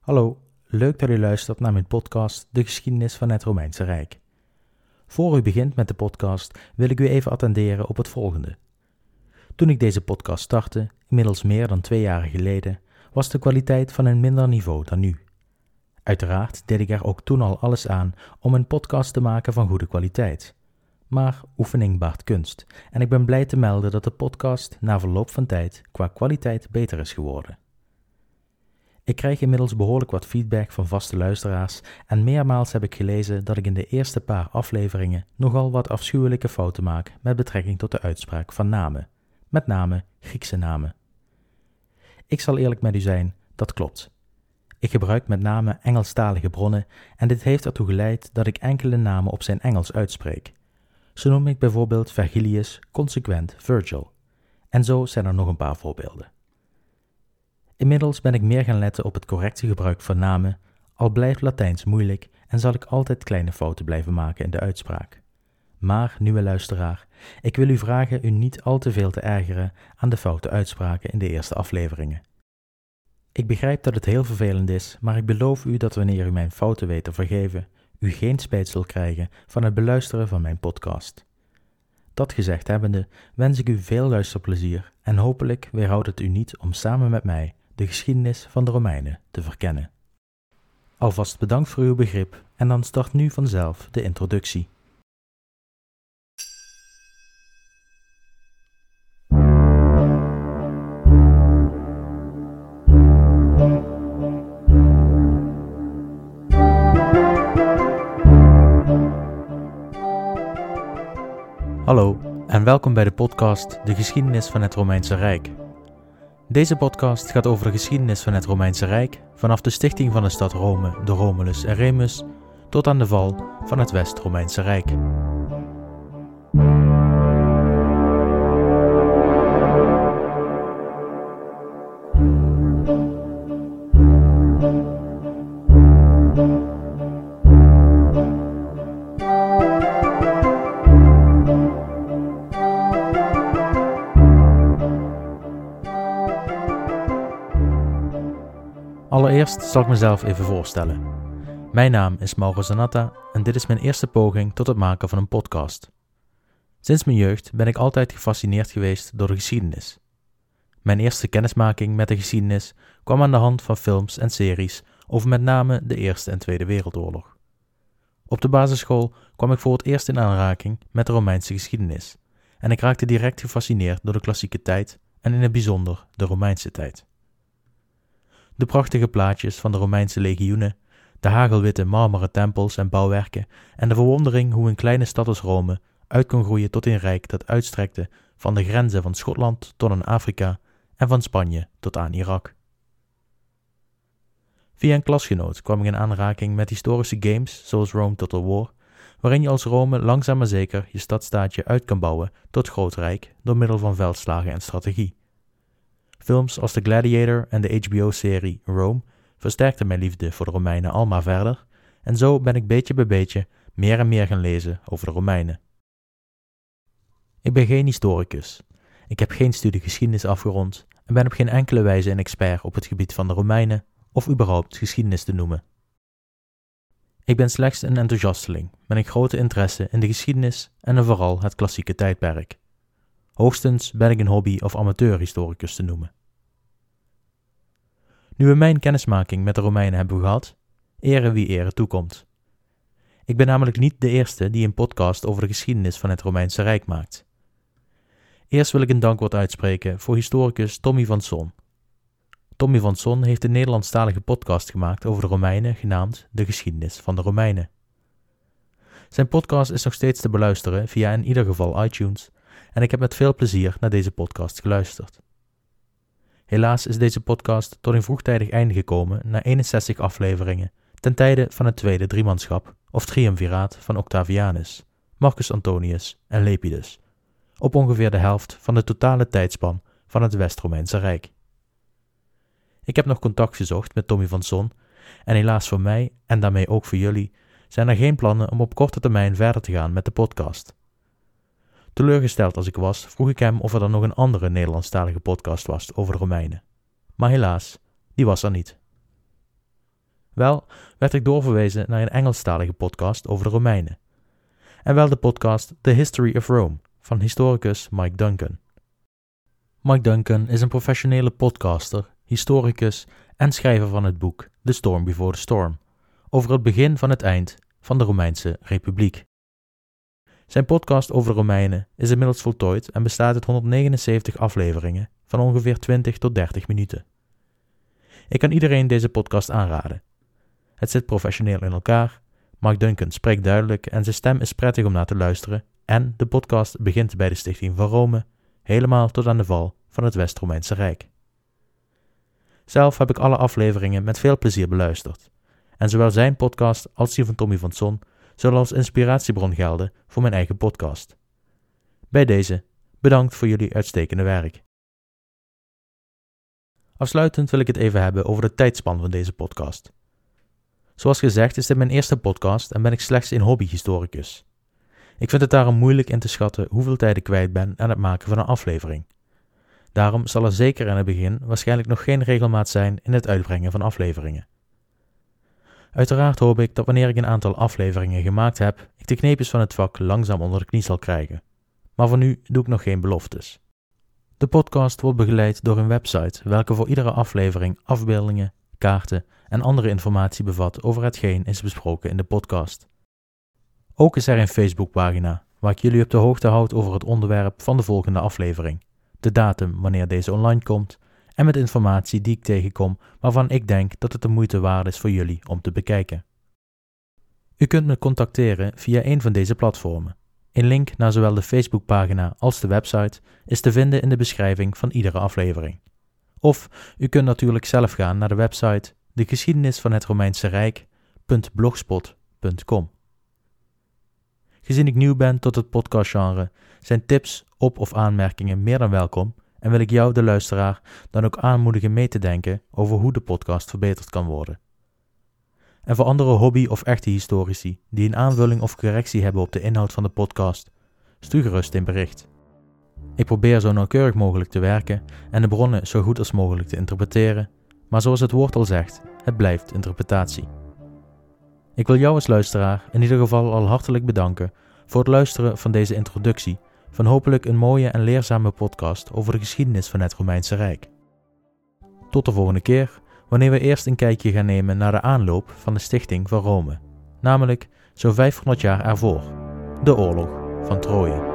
Hallo, leuk dat u luistert naar mijn podcast De geschiedenis van het Romeinse Rijk. Voor u begint met de podcast wil ik u even attenderen op het volgende. Toen ik deze podcast startte, inmiddels meer dan twee jaar geleden, was de kwaliteit van een minder niveau dan nu. Uiteraard deed ik er ook toen al alles aan om een podcast te maken van goede kwaliteit. Maar oefening baart kunst en ik ben blij te melden dat de podcast na verloop van tijd qua kwaliteit beter is geworden. Ik krijg inmiddels behoorlijk wat feedback van vaste luisteraars en meermaals heb ik gelezen dat ik in de eerste paar afleveringen nogal wat afschuwelijke fouten maak met betrekking tot de uitspraak van namen, met name Griekse namen. Ik zal eerlijk met u zijn, dat klopt. Ik gebruik met name Engelstalige bronnen en dit heeft ertoe geleid dat ik enkele namen op zijn Engels uitspreek. Zo noem ik bijvoorbeeld Vergilius consequent Virgil. En zo zijn er nog een paar voorbeelden. Inmiddels ben ik meer gaan letten op het correcte gebruik van namen, al blijft Latijns moeilijk en zal ik altijd kleine fouten blijven maken in de uitspraak. Maar, nieuwe luisteraar, ik wil u vragen u niet al te veel te ergeren aan de foute uitspraken in de eerste afleveringen. Ik begrijp dat het heel vervelend is, maar ik beloof u dat wanneer u mijn fouten weet te vergeven, u geen spijt zult krijgen van het beluisteren van mijn podcast. Dat gezegd hebbende, wens ik u veel luisterplezier en hopelijk weerhoudt het u niet om samen met mij de geschiedenis van de Romeinen te verkennen. Alvast bedankt voor uw begrip en dan start nu vanzelf de introductie. Hallo en welkom bij de podcast De geschiedenis van het Romeinse Rijk. Deze podcast gaat over de geschiedenis van het Romeinse Rijk vanaf de stichting van de stad Rome door Romulus en Remus tot aan de val van het West-Romeinse Rijk. Allereerst zal ik mezelf even voorstellen. Mijn naam is Mauro Zanatta en dit is mijn eerste poging tot het maken van een podcast. Sinds mijn jeugd ben ik altijd gefascineerd geweest door de geschiedenis. Mijn eerste kennismaking met de geschiedenis kwam aan de hand van films en series over met name de Eerste en Tweede Wereldoorlog. Op de basisschool kwam ik voor het eerst in aanraking met de Romeinse geschiedenis en ik raakte direct gefascineerd door de klassieke tijd en in het bijzonder de Romeinse tijd. De prachtige plaatjes van de Romeinse legioenen, de hagelwitte marmeren tempels en bouwwerken en de verwondering hoe een kleine stad als Rome uit kon groeien tot een rijk dat uitstrekte van de grenzen van Schotland tot aan Afrika en van Spanje tot aan Irak. Via een klasgenoot kwam ik in aanraking met historische games zoals Rome Total War, waarin je als Rome langzaam maar zeker je stadstaatje uit kan bouwen tot groot rijk door middel van veldslagen en strategie. Films als The Gladiator en de HBO-serie Rome versterkten mijn liefde voor de Romeinen almaar verder, en zo ben ik beetje bij beetje meer en meer gaan lezen over de Romeinen. Ik ben geen historicus. Ik heb geen studie geschiedenis afgerond en ben op geen enkele wijze een expert op het gebied van de Romeinen of überhaupt geschiedenis te noemen. Ik ben slechts een enthousiasteling met een grote interesse in de geschiedenis en vooral het klassieke tijdperk. Hoogstens ben ik een hobby- of amateurhistoricus te noemen. Nu we mijn kennismaking met de Romeinen hebben gehad, ere wie ere toekomt. Ik ben namelijk niet de eerste die een podcast over de geschiedenis van het Romeinse Rijk maakt. Eerst wil ik een dankwoord uitspreken voor historicus Tommy van Son. Tommy van Son heeft een Nederlandstalige podcast gemaakt over de Romeinen genaamd De Geschiedenis van de Romeinen. Zijn podcast is nog steeds te beluisteren via in ieder geval iTunes en ik heb met veel plezier naar deze podcast geluisterd. Helaas is deze podcast tot een vroegtijdig einde gekomen na 61 afleveringen ten tijde van het tweede driemanschap of triumviraat van Octavianus, Marcus Antonius en Lepidus, op ongeveer de helft van de totale tijdspan van het West-Romeinse Rijk. Ik heb nog contact gezocht met Tommy van Son en helaas voor mij en daarmee ook voor jullie zijn er geen plannen om op korte termijn verder te gaan met de podcast. Teleurgesteld als ik was, vroeg ik hem of er dan nog een andere Nederlandstalige podcast was over de Romeinen. Maar helaas, die was er niet. Wel werd ik doorverwezen naar een Engelstalige podcast over de Romeinen. En wel de podcast The History of Rome van historicus Mike Duncan. Mike Duncan is een professionele podcaster, historicus en schrijver van het boek The Storm Before the Storm over het begin van het eind van de Romeinse Republiek. Zijn podcast over de Romeinen is inmiddels voltooid en bestaat uit 179 afleveringen van ongeveer 20 tot 30 minuten. Ik kan iedereen deze podcast aanraden. Het zit professioneel in elkaar, Mark Duncan spreekt duidelijk en zijn stem is prettig om naar te luisteren en de podcast begint bij de stichting van Rome, helemaal tot aan de val van het West-Romeinse Rijk. Zelf heb ik alle afleveringen met veel plezier beluisterd en zowel zijn podcast als die van Tommy van Son zullen als inspiratiebron gelden voor mijn eigen podcast. Bij deze, bedankt voor jullie uitstekende werk. Afsluitend wil ik het even hebben over de tijdspan van deze podcast. Zoals gezegd is dit mijn eerste podcast en ben ik slechts een hobbyhistoricus. Ik vind het daarom moeilijk in te schatten hoeveel tijd ik kwijt ben aan het maken van een aflevering. Daarom zal er zeker in het begin waarschijnlijk nog geen regelmaat zijn in het uitbrengen van afleveringen. Uiteraard hoop ik dat wanneer ik een aantal afleveringen gemaakt heb, ik de kneepjes van het vak langzaam onder de knie zal krijgen. Maar voor nu doe ik nog geen beloftes. De podcast wordt begeleid door een website welke voor iedere aflevering afbeeldingen, kaarten en andere informatie bevat over hetgeen is besproken in de podcast. Ook is er een Facebookpagina waar ik jullie op de hoogte houd over het onderwerp van de volgende aflevering, de datum wanneer deze online komt en met informatie die ik tegenkom waarvan ik denk dat het de moeite waard is voor jullie om te bekijken. U kunt me contacteren via een van deze platformen. Een link naar zowel de Facebookpagina als de website is te vinden in de beschrijving van iedere aflevering. Of u kunt natuurlijk zelf gaan naar de website de geschiedenis van het Romeinse Rijk.blogspot.com. Gezien ik nieuw ben tot het podcastgenre, zijn tips, op- of aanmerkingen meer dan welkom en wil ik jou, de luisteraar, dan ook aanmoedigen mee te denken over hoe de podcast verbeterd kan worden. En voor andere hobby- of echte historici die een aanvulling of correctie hebben op de inhoud van de podcast, stuur gerust een bericht. Ik probeer zo nauwkeurig mogelijk te werken en de bronnen zo goed als mogelijk te interpreteren, maar zoals het woord al zegt, het blijft interpretatie. Ik wil jou als luisteraar in ieder geval al hartelijk bedanken voor het luisteren van deze introductie van hopelijk een mooie en leerzame podcast over de geschiedenis van het Romeinse Rijk. Tot de volgende keer, wanneer we eerst een kijkje gaan nemen naar de aanloop van de stichting van Rome, namelijk zo'n 500 jaar ervoor, de oorlog van Troje.